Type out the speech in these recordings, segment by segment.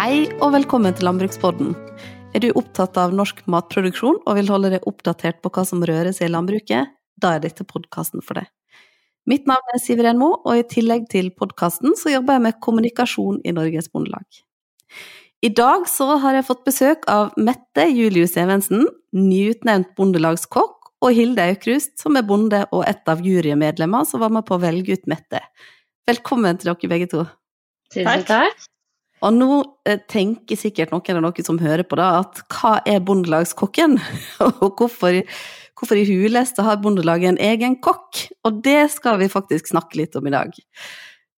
Hei og velkommen til Landbrukspodden. Er du opptatt av norsk matproduksjon og vil holde deg oppdatert på hva som rører seg i landbruket? Da er dette podkasten for deg. Mitt navn er Siveren Moe, og i tillegg til podkasten så jobber jeg med kommunikasjon i Norges Bondelag. I dag så har jeg fått besøk av Mette Julius Evensen, nyutnevnt bondelagskokk, og Hilde Aukrust, som er bonde og et av jurymedlemmer som var med på å velge ut Mette. Velkommen til dere begge to. Tusen takk. Og nå eh, tenker sikkert noen av dere som hører på, da, at hva er bondelagskokken? Og hvorfor, hvorfor i huleste har Bondelaget en egen kokk? Og det skal vi faktisk snakke litt om i dag.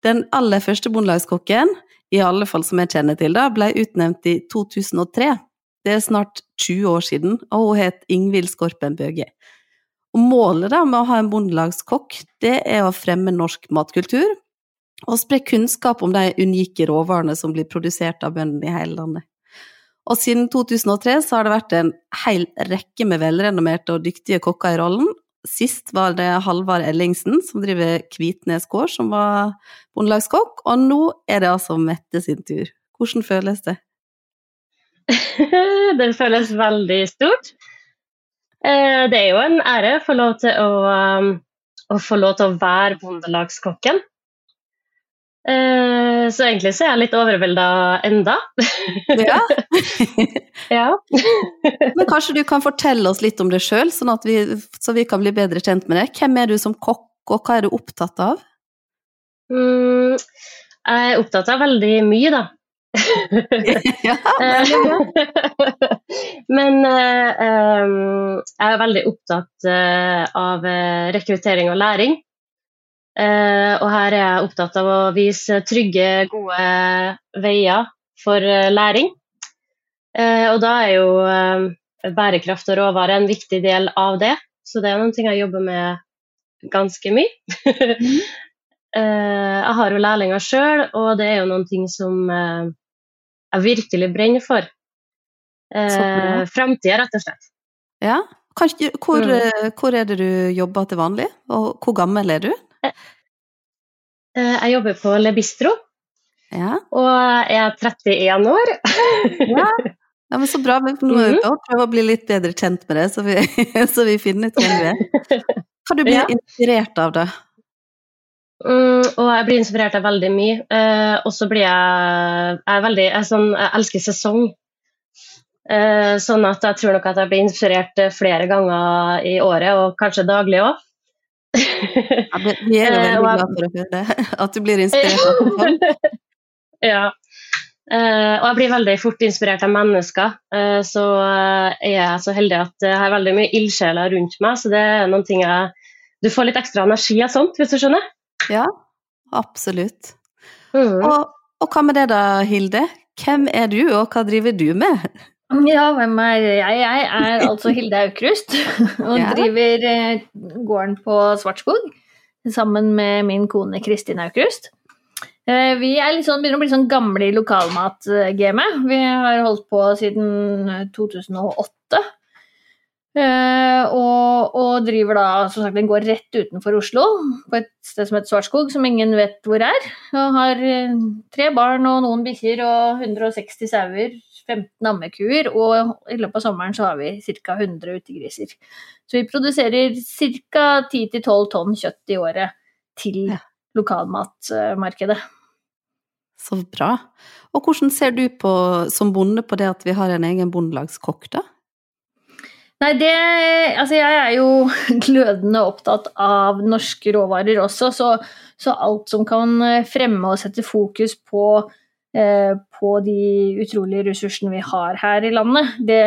Den aller første bondelagskokken, i alle fall som jeg kjenner til, da, ble utnevnt i 2003. Det er snart 20 år siden, og hun het Ingvild Skorpen Bøge. Og målet da med å ha en bondelagskokk, det er å fremme norsk matkultur, og spre kunnskap om de unike råvarene som blir produsert av bøndene i hele landet. Og siden 2003 så har det vært en hel rekke med velrenommerte og dyktige kokker i rollen. Sist var det Halvard Ellingsen, som driver Kvitnes gård, som var bondelagskokk, og nå er det altså Mette sin tur. Hvordan føles det? det føles veldig stort. Eh, det er jo en ære å få lov til å, um, å, få lov til å være bondelagskokken. Eh, så egentlig så er jeg litt overvelda enda. Ja. ja. Men kanskje du kan fortelle oss litt om deg sjøl, sånn vi, så vi kan bli bedre kjent med deg. Hvem er du som kokk, og hva er du opptatt av? Mm, jeg er opptatt av veldig mye, da. ja, Men uh, um, jeg er veldig opptatt uh, av rekruttering og læring. Uh, og her er jeg opptatt av å vise trygge, gode veier for læring. og da er jo bærekraft og råvare en viktig del av det. Så det er noen ting jeg jobber med ganske mye. mm. jeg har jo lærlinger sjøl, og det er jo noen ting som jeg virkelig brenner for. Eh, Framtida, rett og slett. Ja. Kanskje, hvor, mm. Eh, hvor, er det du jobber til vanlig, og hvor gammel er du? Eh, eh jeg jobber på Le Bistro, ja. og jeg er 31 år. ja. ja. men Så bra. Men nå må vi mm. prøve å bli litt bedre kjent med det, så vi, så vi finner ut hvem du er. Hva du blir ja. inspirert av, da? Mm, og jeg blir inspirert av veldig mye. Eh, og så blir jeg Jeg, veldig, jeg, sånn, jeg elsker sesong. Eh, sånn at jeg tror nok at jeg blir inspirert flere ganger i året, og kanskje daglig òg. Ja, vi er jo veldig glad for å høre det. At du blir inspirert ja. Uh, og jeg blir veldig fort inspirert av mennesker. Uh, så er jeg så heldig at jeg har veldig mye ildsjeler rundt meg, så det er noen ting jeg Du får litt ekstra energi av sånt, hvis du skjønner? Ja, absolutt. Mm. Og, og, hva med det da, Hilde? Hvem er du, og hva driver du med? Ja, hvem er jeg? Jeg er altså Hilde Aukrust og ja. driver eh, gården på Svartskog sammen med min kone Kristin Aukrust. Eh, vi sånn, begynner å bli sånn gamle i lokalmatgamet. Vi har holdt på siden 2008. Uh, og, og, driver da som sagt, Den går rett utenfor Oslo, på et sted som heter Svartskog, som ingen vet hvor er. Og har tre barn og noen bikkjer og 160 sauer, 15 ammekuer, og i løpet av sommeren så har vi ca. 100 utegriser. Så vi produserer ca. 10-12 tonn kjøtt i året til ja. lokalmatmarkedet. Så bra. Og hvordan ser du på, som bonde på det at vi har en egen bondelagskokk, da? Nei, det Altså, jeg er jo glødende opptatt av norske råvarer også, så, så alt som kan fremme og sette fokus på, på de utrolige ressursene vi har her i landet, det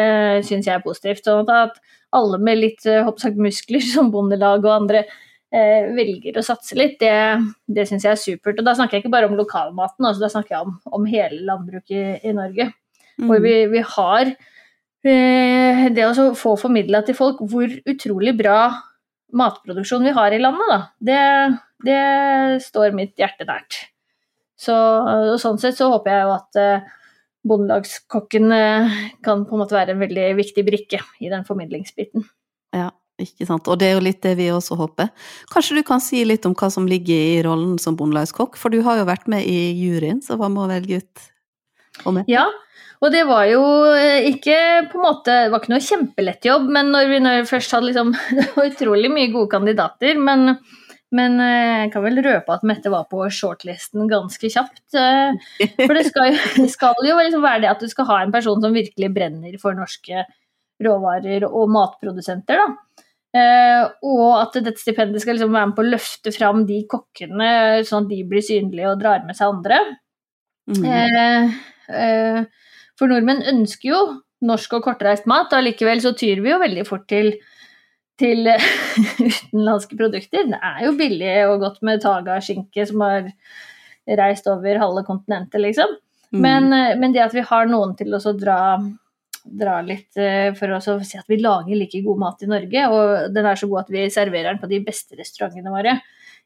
syns jeg er positivt. Og at alle med litt hoppsagt eh, muskler, som Bondelag og andre, eh, velger å satse litt, det, det syns jeg er supert. Og da snakker jeg ikke bare om lokalmaten, altså da snakker jeg om, om hele landbruket i, i Norge. Mm. Hvor vi, vi har Eh, det å få formidla til folk hvor utrolig bra matproduksjon vi har i landet, da, det, det står mitt hjerte nært. Så, sånn sett så håper jeg jo at eh, bondelagskokken eh, kan på en måte være en veldig viktig brikke i den formidlingsbiten. Ja, ikke sant. Og det er jo litt det vi også håper. Kanskje du kan si litt om hva som ligger i rollen som bondelagskokk, for du har jo vært med i juryen, så hva med å velge ut Og med. Ja, og det var jo eh, ikke på en måte, det var ikke noe kjempelett jobb, men når vi når vi først hadde liksom Det var utrolig mye gode kandidater, men, men eh, jeg kan vel røpe at Mette var på shortlisten ganske kjapt. eh, For det skal jo, det skal jo liksom være det at du skal ha en person som virkelig brenner for norske råvarer og matprodusenter, da. Eh, og at dette stipendet skal liksom være med på å løfte fram de kokkene, sånn at de blir synlige og drar med seg andre. Mm. For nordmenn ønsker jo norsk og kortreist mat, og allikevel så tyr vi jo veldig fort til, til utenlandske produkter. Det er jo billig og godt med Taga-skinke som har reist over halve kontinentet, liksom. Mm. Men, eh, men det at vi har noen til å dra, dra litt eh, for å si at vi lager like god mat i Norge, og den er så god at vi serverer den på de beste restaurantene våre.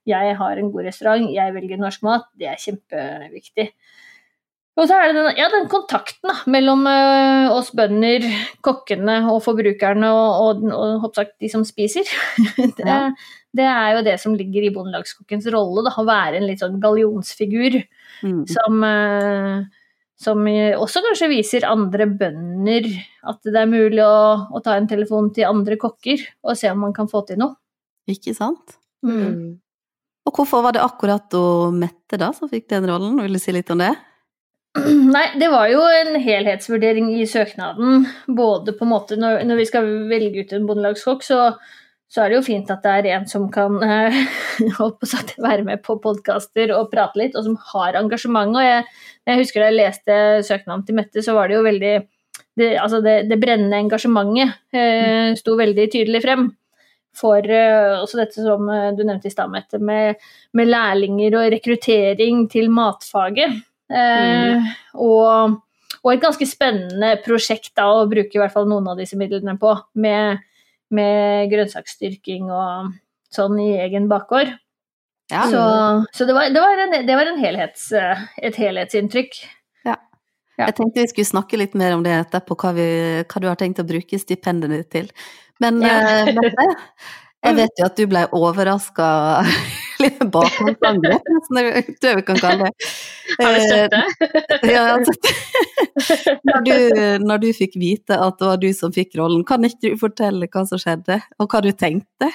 Jeg har en god restaurant, jeg velger norsk mat. Det er kjempeviktig. Og så er det den, ja, den kontakten da, mellom uh, oss bønder, kokkene og forbrukerne og, og, og sagt, de som spiser. det, Ja. det er jo det som ligger i bondelagskokkens rolle, da, å være en litt sånn gallionsfigur Mm. som, uh, som også kanskje viser andre bønder at det er mulig å, å ta en telefon til andre kokker og se om man kan få til noe. Ikke sant? Mm. Og hvorfor var det akkurat Mette da som fikk den rollen? Vil du si litt om det? Nei, det var jo en helhetsvurdering i søknaden. Både på en måte når, når vi skal velge ut en bondelagskokk, så, så er det jo fint at det er en som kan eh, sagt, være med på podkaster og prate litt, og som har engasjement. Og jeg, jeg husker da jeg leste søknaden til Mette, så var det jo veldig Det, altså det, det brennende engasjementet eh, sto veldig tydelig frem. For uh, også dette som uh, du nevnte i stad, med, med lærlinger og rekruttering til matfaget. Eh, og, og et ganske spennende prosjekt da, å bruke i hvert fall noen av disse midlene på, med, med grønnsaksdyrking og sånn i egen bakgård. Ja. Så, så det, var, det, var en, det var en helhets, eh, et helhetsinntrykk. Ja. Jeg tenkte vi skulle snakke litt mer om det etterpå, hva, vi, hva du har tenkt å bruke stipendene til. Men Ja. eh, Mette, jeg vet jo at du ble overraska Litt bakgrunnsangrep, nesten det det vi kan kalle det. Har du det? Eh, Ja. Når du, når du fikk vite at det var du som fikk rollen, kan ikke du fortelle hva som skjedde, og hva du tenkte?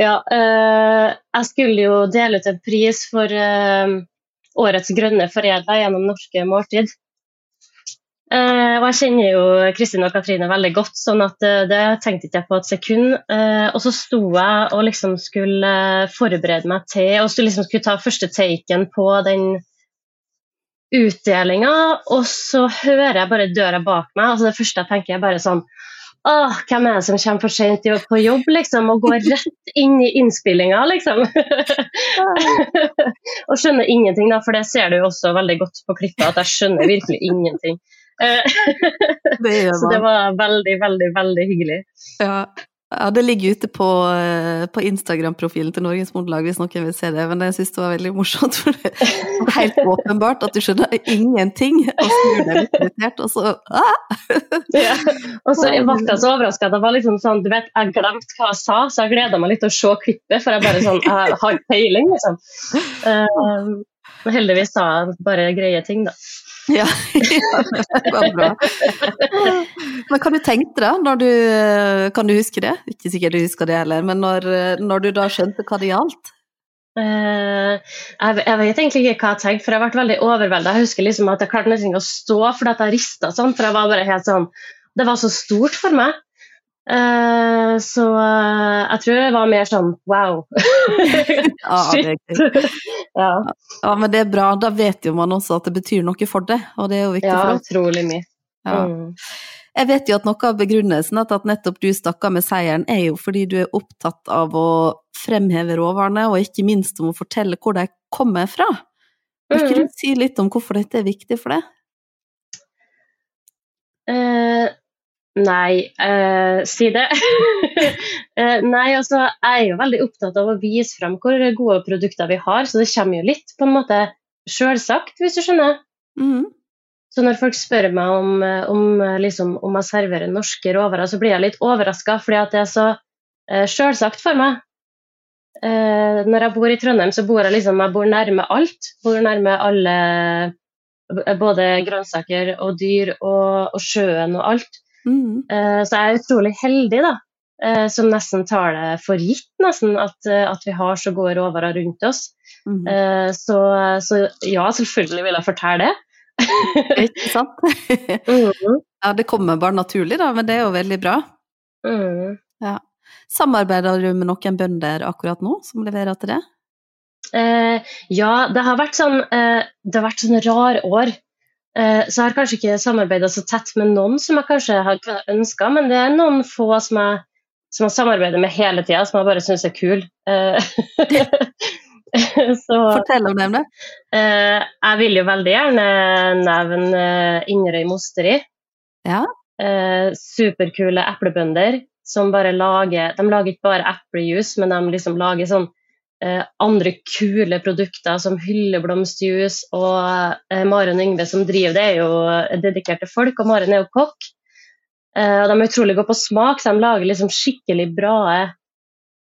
ja, eh, jeg skulle jo dele ut en pris for eh, årets grønne foredler gjennom Norske Måltid. Eh, og jeg kjenner jo Kristin og Katrine veldig godt, sånn at eh, det tenkte ikke jeg på et sekund. Eh, og så sto jeg og liksom skulle forberede meg til og skulle liksom skulle ta første taken på den utdelinga, og så hører jeg bare døra bak meg. altså Det første jeg tenker, er bare sånn Åh, hvem er det som kommer for sent på jobb, liksom, og går rett inn i innspillinga, liksom? og skjønner ingenting, da, for det ser du jo også veldig godt på klippet, at jeg skjønner virkelig ingenting. Eh, Det Så det var veldig, veldig, veldig hyggelig. Ja, ja det ligger ute på, eh, på Instagram-profilen til Norges Bondelag hvis noen vil se det, men jeg syns det var veldig morsomt. For det er helt åpenbart at du skjønner ingenting, og snur deg litt irritert, og så ah! Ja. Og så ble jeg så overraska. Det var liksom sånn, du vet, jeg glemte hva jeg sa, så jeg gleda meg litt til å se klippet, for jeg bare sånn, jeg har peiling, liksom. Eh, men heldigvis sa han bare greie ting, da. Ja, ja, det var bra. Men hva du tenkte da, når du Kan du huske det? Ikke sikkert du husker det heller, men når, når du da skjønte hva det gjaldt? Uh, jeg, jeg vet egentlig ikke hva jeg tenkte, for jeg ble veldig overvelda. Jeg husker liksom at jeg klarte nesten ikke å stå fordi jeg rista sånn, for jeg var bare helt sånn Det var så stort for meg. Eh, så uh, jeg tror det var mer sånn wow. Ja, gøy. ja, ja, men det er bra. Da vet jo man også at det betyr noe for det, og det er jo viktig ja, for oss. utrolig mye. Ja. Mm. Jeg vet jo at noe av begrunnelsen at, at nettopp du stakk av med seieren, er jo fordi du er opptatt av å fremheve råvarene, og ikke minst om å fortelle hvor de kommer fra. Vil ikke Mhm. du si litt om hvorfor dette er viktig for deg? Eh, nei, eh, si det. Eh, nei, altså, jeg er jo veldig opptatt av å vise frem hvor gode produkter vi har, så det kommer jo litt på en måte sjølsagt, hvis du skjønner. Mhm. Så når folk spør meg om, eh, om, eh, liksom, om jeg serverer norske råvarer, så blir jeg litt overraska, fordi at det er så eh, sjølsagt for meg. Eh, når jeg bor i Trondheim, så bor jeg liksom jeg bor nærme alt. Bor nærme alle både grønnsaker og dyr og, og sjøen og alt. Mm. Eh, så jeg er utrolig heldig, da. eh, Som nesten tar det for gitt, nesten, at, eh, at vi har så gode råvarer rundt oss. Mm. Så, så ja, selvfølgelig vil jeg fortelle det. Ikke sant? Mhm, ja, det kommer bare naturlig, da, men det er jo veldig bra. mhm. Samarbeider du med noen bønder akkurat nå, som leverer til det? Eh, ja, det har vært sånn eh, Det har vært sånn rar år. Eh, så jeg har kanskje ikke samarbeida så tett med noen som jeg kanskje har ønska, men det er noen få som jeg, som jeg samarbeider med hele tida, som jeg bare syns er kul. Eh, så Fortell om dem, det. eh, jeg vil jo veldig gjerne nevne Inderøy Mosteri. Ja. Superkule eplebønder som bare lager De lager ikke bare eplejus, men de liksom lager sånn andre kule produkter som hylleblomstjus. Og eh, Maren Yngve som driver det, er jo dedikerte folk, og Maren er jo kokk. Eh, og de er utrolig gode på smak, så de lager liksom skikkelig bra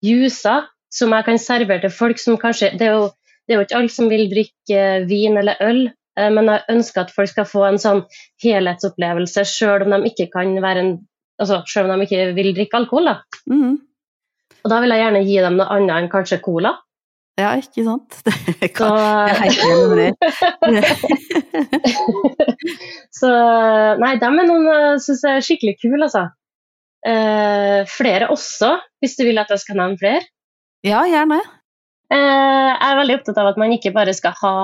juicer som jeg kan servere til folk som kanskje Det er jo, det er jo ikke alle som vil drikke eh, vin eller øl, eh, men jeg ønsker at folk skal få en sånn helhetsopplevelse, selv om de ikke kan være Altså, selv om de ikke vil drikke alkohol, da. Mm. Og da vil jeg gjerne gi dem noe annet enn kanskje cola. Ja, ikke sant? Det kan, jeg er med deg. så Nei, dem er noen jeg syns er skikkelig kule, altså. Eh, flere også, hvis du vil at jeg skal nevne flere. Ja, gjerne. Eh, jeg er veldig opptatt av at man ikke bare skal ha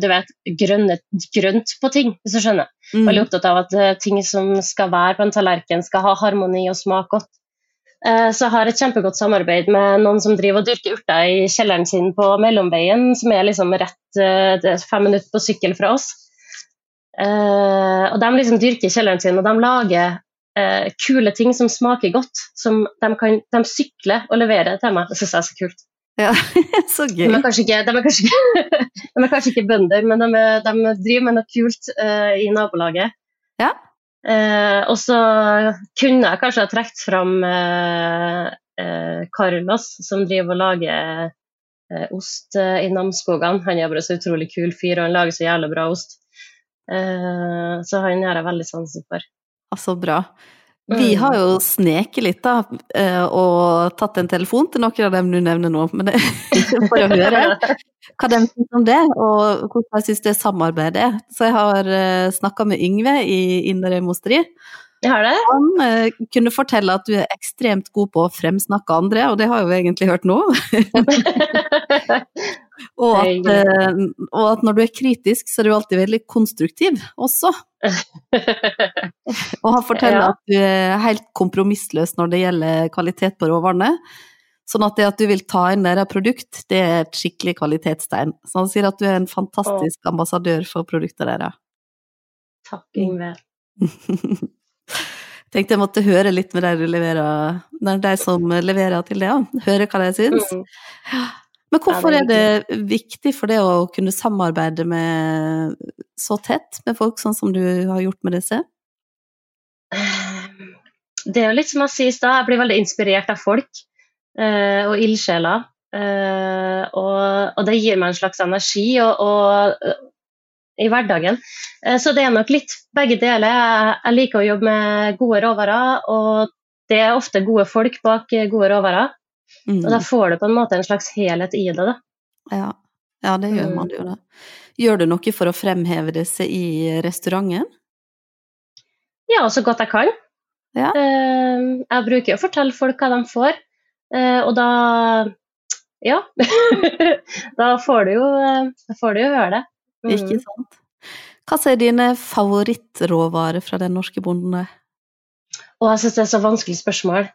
du vet, grønne, grønt på ting, hvis du skjønner. Mm. Veldig opptatt av at eh, ting som skal være på en tallerken, skal ha harmoni og smak godt. Eh, Så jeg har et kjempegodt samarbeid med noen som driver og dyrker urter i kjelleren sin på Mellomveien, som er liksom rett eh, fem minutter på sykkel fra oss. Eh, Og de liksom dyrker i kjelleren sin, og de lager kule ting som smaker godt. Som de kan de sykler og leverer til meg. Det syns jeg er så kult. Ja, så De er kanskje ikke, de er kanskje ikke, de er kanskje ikke bønder, men de, er, de driver med noe kult i nabolaget. Ja. Eh, og så kunne jeg kanskje ha trukket fram eh, eh, Carlos, som driver og lager eh, ost eh, i Namsskogan. Han er bare så utrolig kul fyr, og han lager så jævlig bra ost. Eh, så han har jeg veldig sansen for. Altså, bra. Vi Mm. har jo sneket litt, da, eh, og tatt en telefon til noen av dem du nevner nå, men det, for å høre hva de syns om det, og hvordan de syns det samarbeidet er. Så jeg har snakka med Yngve i Inderøy Mosteri. Han uh, kunne fortelle at du er ekstremt god på å fremsnakke andre, og det har jo egentlig hørt nå. Og at, eh, og at når du er kritisk, så er du alltid veldig konstruktiv også. Og han forteller Ja. at du er helt kompromissløs når det gjelder kvalitet på råvarene. Sånn at det at du vil ta inn deres produkt, det er et skikkelig kvalitetstegn. Så han sier at du er en fantastisk ambassadør for produktene deres. Takk, Ingve. Tenkte jeg måtte høre litt med de, leverer, de som leverer til det, ja. høre hva de syns. Mm. Men hvorfor er det viktig for det å kunne samarbeide med så tett med folk, sånn som du har gjort med disse? Det er jo litt som jeg sier i stad, jeg blir veldig inspirert av folk eh, og ildsjeler. Eh, og, det gir meg en slags energi og, eh, i hverdagen. Eh, så det er nok litt begge deler. Jeg, liker å jobbe med gode råvarer, og det er ofte gode folk bak eh, gode råvarer. Mm. Og da får du på en måte en slags helhet i det. da. Ja. ja, det gjør Mm. man jo da. Gjør du noe for å fremheve disse i restauranten? Ja, så godt jeg kan. Ja. Eh, jeg bruker å fortelle folk hva de får, eh, og da Ja. da får du jo, eh, får du jo høre det. Mm. Ikke sant? Hva er dine favorittråvarer fra den norske bonden? Å, jeg syns det er så vanskelig spørsmål.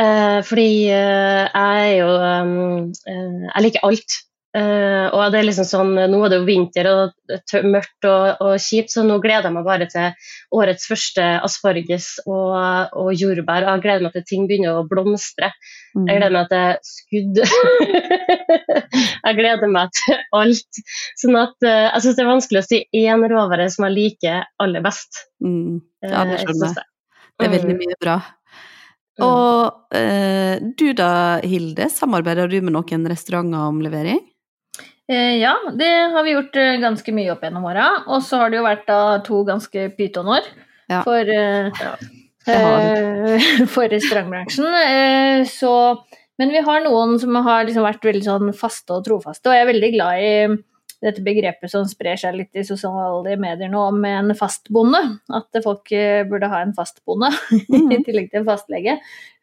Eh, fordi eh, jeg er jo eh, Jeg liker alt. Eh, og det er liksom sånn Nå er det jo vinter og mørkt og, og kjipt, så nå gleder jeg meg bare til årets første asparges og, og jordbær. Jeg gleder meg til ting begynner å blomstre. Mm. Jeg gleder meg til skudd. jeg gleder meg til alt. Sånn at jeg syns det er vanskelig å si én råvare som jeg liker aller best. Mm. Ja, det skjønner jeg. Det er veldig Mm. mye bra. Mm. Og eh, du da, Hilde, samarbeider du med noen restauranter om levering? Eh, ja, det har vi gjort eh, ganske mye opp gjennom åra. Og så har det jo vært da to ganske pytonår Ja. for, eh, det eh, for restaurantbransjen. Eh, så, men vi har noen som har liksom vært veldig sånn faste og trofaste, og jeg er veldig glad i dette begrepet som sprer seg litt i sosiale medier nå, med en fastbonde. At folk eh, burde ha en fastbonde i tillegg til en fastlege.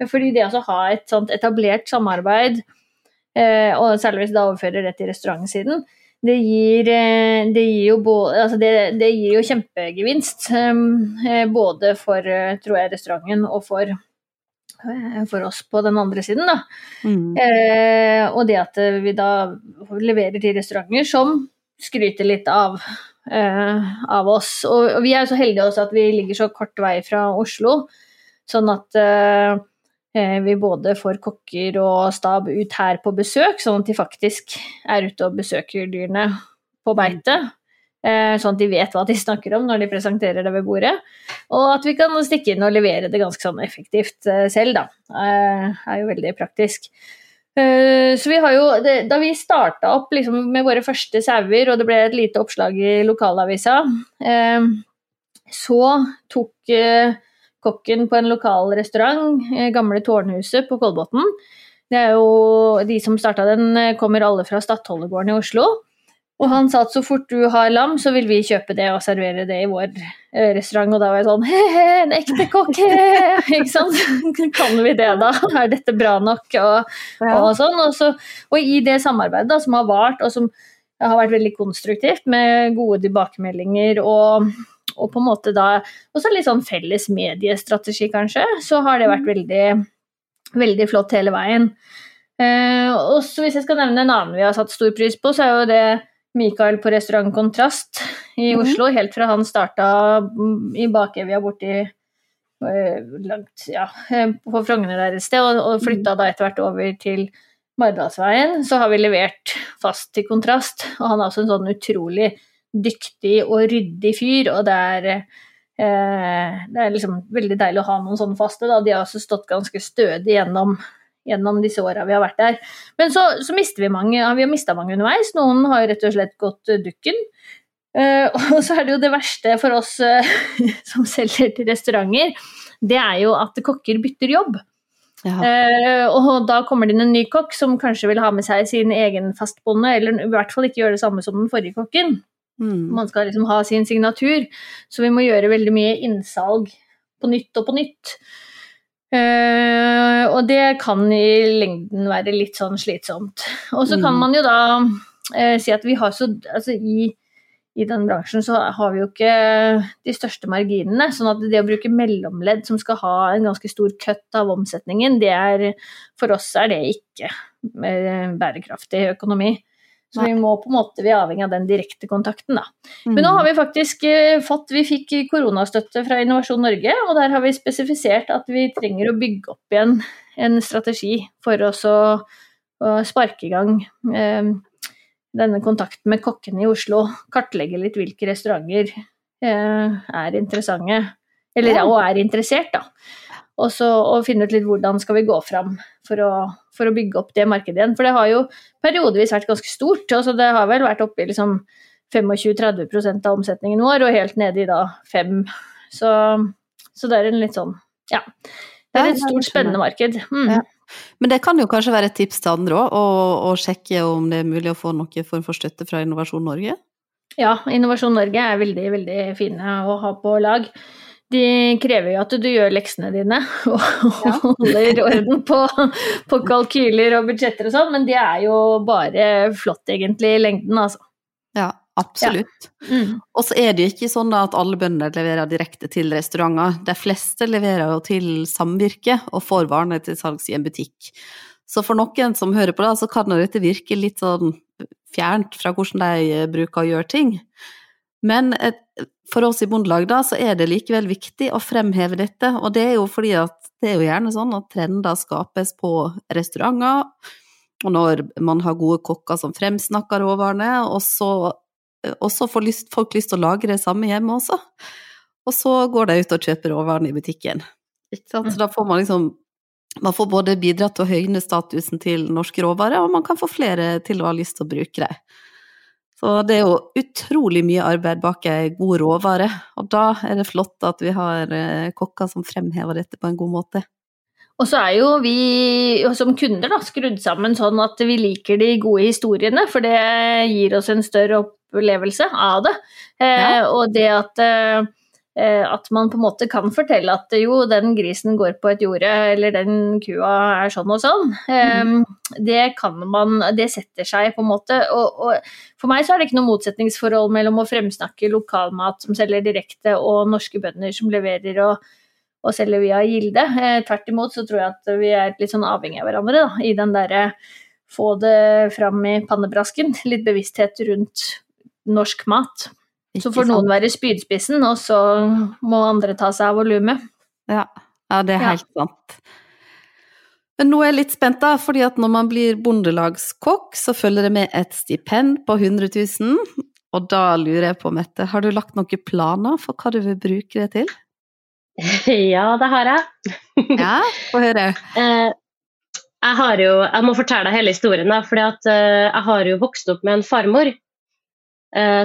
Fordi det å ha et sånt etablert samarbeid, eh, og særlig hvis det overfører det til restaurantsiden, det gir, eh, det gir, jo, både, altså det, det gir jo kjempegevinst. Både for tror jeg, restauranten og for, eh, for oss på den andre siden. Da. Mm. Eh, og det at vi da leverer til restauranter som skryter litt av, eh, av oss. Og, og vi er jo så heldige også at vi ligger så kort vei fra Oslo, sånn at eh, eh, vi både får kokker og stab ut her på besøk, sånn at de faktisk er ute og besøker dyrene på beite. Eh, sånn at de vet hva de snakker om når de presenterer det ved bordet. Og at vi kan stikke inn og levere det ganske sånn effektivt eh, selv, da. Eh, er jo veldig praktisk. Så vi har jo, Da vi starta opp liksom med våre første sauer, og det ble et lite oppslag i lokalavisa, så tok kokken på en lokal restaurant, Gamle Tårnhuset på Kolbotn De som starta den, kommer alle fra Stadholdegården i Oslo. Og han sa at så fort du har lam, så vil vi kjøpe det og servere det i vår eh, restaurant. Og da var jeg sånn he-he, en ekte kokk! he-he!» Ikke sant? Kan vi det, da? Er dette bra nok? Og, og sånn. Og, så, og i det samarbeidet da, som har vart, og som har vært veldig konstruktivt, med gode tilbakemeldinger og, og på en måte da også litt sånn felles mediestrategi, kanskje, så har det vært veldig, veldig flott hele veien. Eh, og så Hvis jeg skal nevne en annen vi har satt stor pris på, så er jo det Mikael på restaurant Kontrast i Mhm. Oslo, helt fra han starta mm, i bakevja borti eh, langt ja, eh, på Frogner der et sted, og, og flytta da etter hvert over til Maridalsveien, så har vi levert fast til Kontrast. Og han er også en sånn utrolig dyktig og ryddig fyr, og det er eh, det er liksom veldig deilig å ha noen sånne faste. Da. De har også stått ganske stødig gjennom, gjennom disse åra vi har vært der. Men så, så mister vi mange, vi har mista mange underveis. Noen har rett og slett gått eh, dukken. Eh, og så er det jo det verste for oss eh, som selger til restauranter, det er jo at kokker bytter jobb. Eh, og da kommer det inn en ny kokk som kanskje vil ha med seg sin egen fastbonde, eller i hvert fall ikke gjøre det samme som den forrige kokken. Mm. Man skal liksom ha sin signatur, så vi må gjøre veldig mye innsalg på nytt og på nytt. Eh, og det kan i lengden være litt sånn slitsomt. Og så kan Mm. man jo da uh, si at vi har så Altså i, i den bransjen så har vi jo ikke de største marginene. sånn at det å bruke mellomledd som skal ha en ganske stor cut av omsetningen, det er For oss er det ikke eh, bærekraftig økonomi. Så vi må på en måte, vi er avhengig av den direkte kontakten, da. Men nå har vi faktisk eh, fått Vi fikk koronastøtte fra Innovasjon Norge, og der har vi spesifisert at vi trenger å bygge opp igjen en strategi for oss å, å sparke i gang eh, denne kontakten med kokkene i Oslo. Kartlegge litt hvilke restauranter eh, er interessante, eller og er interessert, da. Og så og finne ut litt hvordan skal vi gå fram for å, for å bygge opp det markedet igjen. For det har jo periodevis vært ganske stort. Altså det har vel vært oppe i liksom 25-30% av omsetningen vår, og helt nede i da 5 Så, så det er en litt sånn Ja. Det er et stort, spennende marked. Mm. Ja. Men det kan jo kanskje være et tips til andre òg, å, å sjekke om det er mulig å få noen form for støtte fra Innovasjon Norge? Ja, Innovasjon Norge er veldig, veldig fine å ha på lag. De krever jo at du gjør leksene dine og Ja. holder orden på, på kalkyler og budsjetter og sånn, men det er jo bare flott egentlig i lengden, altså. Ja, absolutt. Mm. Og så er det jo ikke sånn at alle bønder leverer direkte til restauranter. De fleste leverer jo til samvirke og får varene til salgs i en butikk. Så for noen som hører på det, så kan dette virke litt sånn fjernt fra hvordan de bruker å gjøre ting. Men eh, for oss i Bondelag da, så er det likevel viktig å fremheve dette, og det er jo fordi at det er jo gjerne sånn at trender skapes på restauranter, og når man har gode kokker som fremsnakker råvarene, og så så får lyst, folk lyst til å lagre det samme hjemme også. Og så går de ut og kjøper råvarene i butikken. Så da får man liksom Man får både bidratt til å høyne statusen til norske råvarer, og man kan få flere til å ha lyst til å bruke det. Så det er jo utrolig mye arbeid bak ei god råvare, og da er det flott at vi har eh, kokker som fremhever dette på en god måte. Og så er jo vi som kunder da, skrudd sammen sånn at vi liker de gode historiene, for det gir oss en større opplevelse av det. Eh, og det at, eh, eh, at man på en måte kan fortelle at jo, den grisen går på et jorde, eller den kua er sånn og sånn, Mm. det kan man Det setter seg på en måte. Og, og for meg så er det ikke noe motsetningsforhold mellom å fremsnakke lokalmat som selger direkte, og norske bønder som leverer og og selger via Gilde. Eh, tvert imot så tror jeg at vi er litt sånn avhengig av hverandre da, i den derre få det fram i pannebrasken. Litt bevissthet rundt norsk mat. Så får noen være spydspissen, og så må andre ta seg av volumet. Ja, ja det er Ja. helt sant. Men nå er jeg litt spent, da, fordi at når man blir bondelagskokk, så følger det med et stipend på 100 000. Og da lurer jeg på, Mette, har du lagt noen planer for hva du vil bruke det til? Ja, det har jeg. Ja, få høre. Eh, jeg har jo Jeg må fortelle deg hele historien, da. at eh, jeg har jo vokst opp med en farmor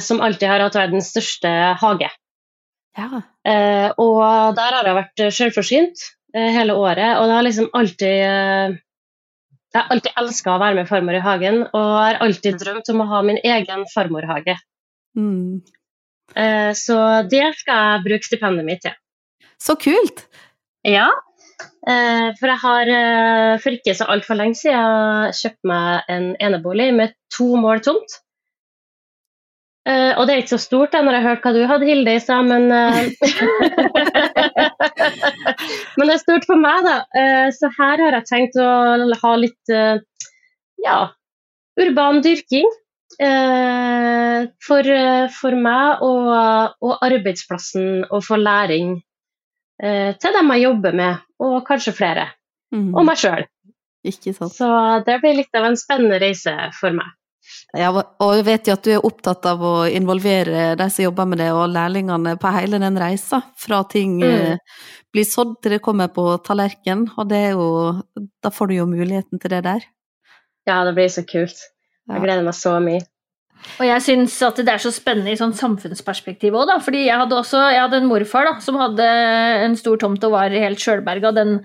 som alltid har hatt verdens største hage. Ja. Eh, og der har jeg vært selvforsynt eh, hele året, og det har liksom alltid eh, Jeg har alltid elska å være med farmor i hagen, og jeg har alltid drømt om å ha min egen farmorhage. Mm. Eh, så det skal jeg bruke stipendet mitt til. Så kult! Ja, eh, for jeg har eh, for ikke så altfor lenge siden kjøpt meg en enebolig med to mål tomt. Eh, og det er ikke så stort da, når jeg hørte hva du hadde, Hilde, i stad, men uh, Men det er stort for meg, da. Uh, så her har jeg tenkt å ha litt ja, urban dyrking. for, for meg og, og arbeidsplassen og for læring til dem jeg jobber med, og kanskje flere. Mm. Og meg sjøl. Så det blir litt av en spennende reise for meg. Ja, og jeg vet jo at du er opptatt av å involvere de som jobber med det, og lærlingene på hele den reisa. Fra ting Mm. eh, blir sådd til det kommer på tallerken, og det er jo Da får du jo muligheten til det der. Ja, det blir så kult. Jeg gleder meg så mye. Og jeg syns at det er så spennende i sånn samfunnsperspektiv òg, da. Fordi jeg hadde også jeg hadde en morfar da, som hadde en stor tomt og var helt sjølberga. Den,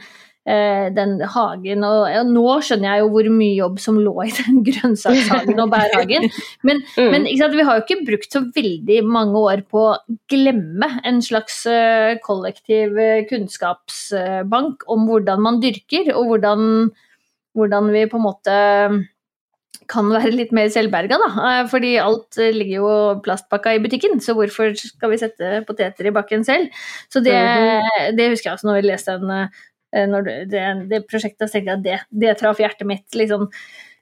den hagen og, og nå skjønner jeg jo hvor mye jobb som lå i den grønnsakshagen og bærhagen. Men, Mm. men sant, vi har jo ikke brukt så veldig mange år på å glemme en slags eh, kollektiv eh, kunnskapsbank om hvordan man dyrker, og hvordan, hvordan vi på en måte kan være litt mer selvberga, da. Eh, Fordi alt eh, ligger jo plastpakka i butikken, så hvorfor skal vi sette poteter i bakken selv? Så det, det husker jeg også når vi leste eh, når det, det, prosjektet, tenkte jeg at det, det traff hjertet mitt. liksom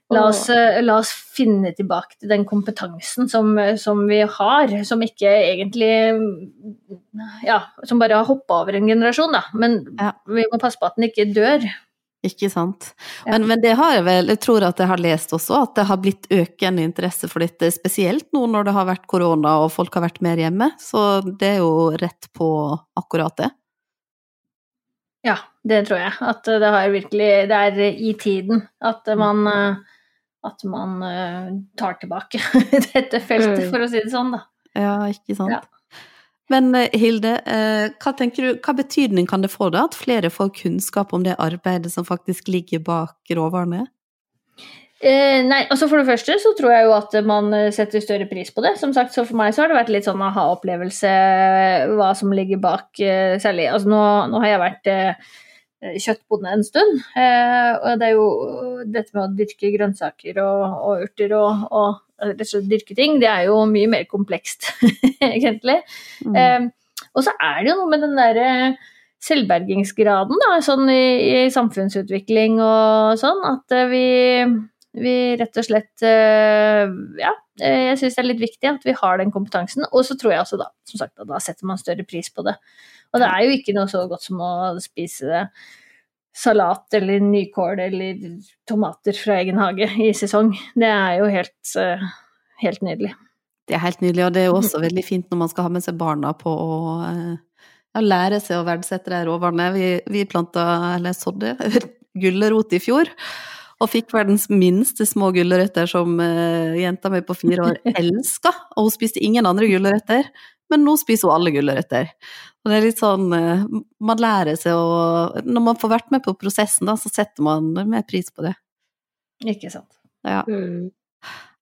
La oss, eh, la oss finne tilbake til den kompetansen som, som vi har, som ikke egentlig Ja, som bare har hoppa over en generasjon, da. Men Ja. vi må passe på at den ikke dør. Ikke sant. Ja. Men, men det har jeg vel, jeg tror at jeg har lest også, at det har blitt økende interesse for dette, spesielt nå når det har vært korona og folk har vært mer hjemme. Så det er jo rett på akkurat det. Ja, det tror jeg. At det har virkelig Det er i tiden at man eh, at man eh, tar tilbake dette feltet, Mm. for å si det sånn, da. Ja, ikke sant. Ja. Men eh, Hilde, hva du, hva betydning kan det få da at flere får kunnskap om det arbeidet som faktisk ligger bak råvarene? Eh, nei, altså For det første så tror jeg jo at man eh, setter større pris på det. Som sagt, så For meg så har det vært litt sånn aha-opplevelse hva som ligger bak. Eh, særlig, altså nå, nå har jeg vært eh, kjøttbonde en stund. Eh, og det er jo dette med å dyrke grønnsaker og, og urter og, og og dyrke ting, det er jo mye mer komplekst, egentlig. Mm. Eh, og så er det jo noe med den derre selvbergingsgraden da, sånn i, i samfunnsutvikling og sånn, at eh, vi, vi rett og slett eh, Ja, eh, jeg syns det er litt viktig at vi har den kompetansen. Og så tror jeg også da, som sagt, da setter man større pris på det. Og det er jo ikke noe så godt som å spise salat eller nykål eller tomater fra egen hage i sesong. Det er jo helt, eh, helt nydelig. Det er helt nydelig, og det er også veldig fint når man skal ha med seg barna på å ja, lære seg å verdsette de råvarene. Vi, vi planta, eller sådde, gulrot i fjor, Og fikk verdens minste små gulrøtter som uh, jenta mi på fire år elska. Og hun spiste ingen andre gulrøtter, men nå spiser hun alle gulrøtter. Og det er litt sånn uh, Man lærer seg å Når man får vært med på prosessen, da, så setter man mer pris på det. Ikke sant. Ja. Mm.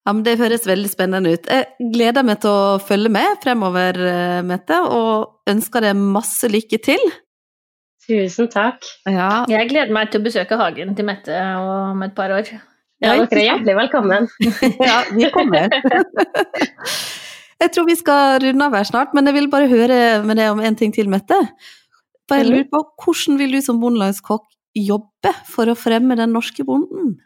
Ja, men Det høres veldig spennende ut. Jeg gleder meg til å følge med fremover, eh, Mette, og ønsker deg masse lykke til. Tusen takk. Ja. Jeg gleder meg til å besøke hagen til Mette om et par år. Ja, dere er hjertelig velkommen. ja, vi kommer. jeg tror vi skal runde av her snart, men jeg vil bare høre med deg om en ting til, Mette. Bare jeg lurer på, Hvordan vil du som bondelagskokk jobbe for å fremme den norske bonden?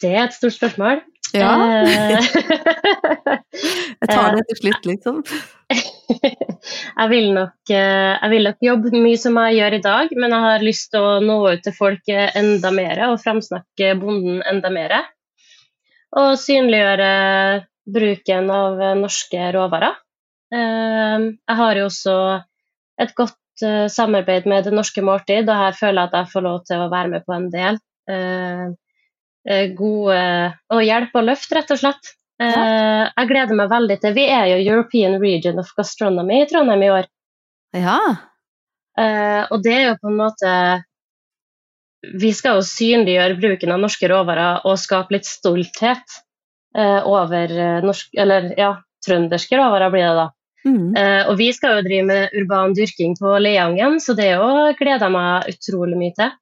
Det er et stort spørsmål. Ja. Eh, jeg tar det til slutt, liksom. Jeg, vil nok, eh, jeg vil nok jobbe mye som jeg gjør i dag, men jeg har lyst til å nå ut til folk enda mer og framsnakke bonden enda mer. Og synliggjøre bruken av norske råvarer. Eh, jeg har jo også et godt samarbeid med Det norske måltid, og her føler jeg at jeg får lov til å være med på en del. Eh, gode og hjelpe og løfte, rett og slett. Ja. Eh, jeg gleder meg veldig til Vi er jo European Region of Gastronomy i Trondheim i år. Ja. Eh, og det er jo på en måte Vi skal jo synliggjøre bruken av norske råvarer og skape litt stolthet over norsk Eller ja, trønderske råvarer blir det da. Mm. og vi skal jo drive med urban dyrking på Leangen, så det jo gleder jeg meg utrolig mye til.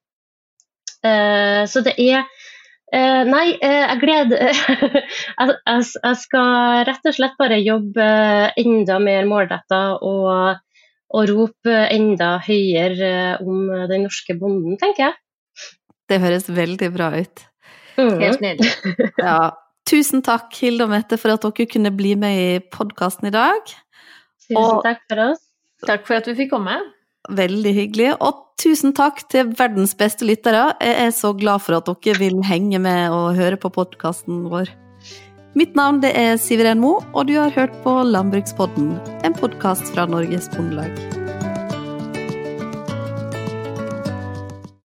så det er Uh, nei, uh, jeg gleder jeg, jeg, jeg, skal rett og slett bare jobbe enda mer målretta og, og, rope enda høyere om den norske bonden, tenker jeg. Det høres veldig bra ut. Mm. Helt nydelig. ja. Tusen takk, Hilde og Mette, for at dere kunne bli med i podkasten i dag. Tusen og, takk for oss. Takk for at vi fikk komme. Veldig hyggelig. Og tusen takk til verdens beste lyttere. Jeg er så glad for at dere vil henge med og høre på podkasten vår. Mitt navn det er Siveren Mo, og du har hørt på Landbrukspodden, en podkast fra Norges Bondelag.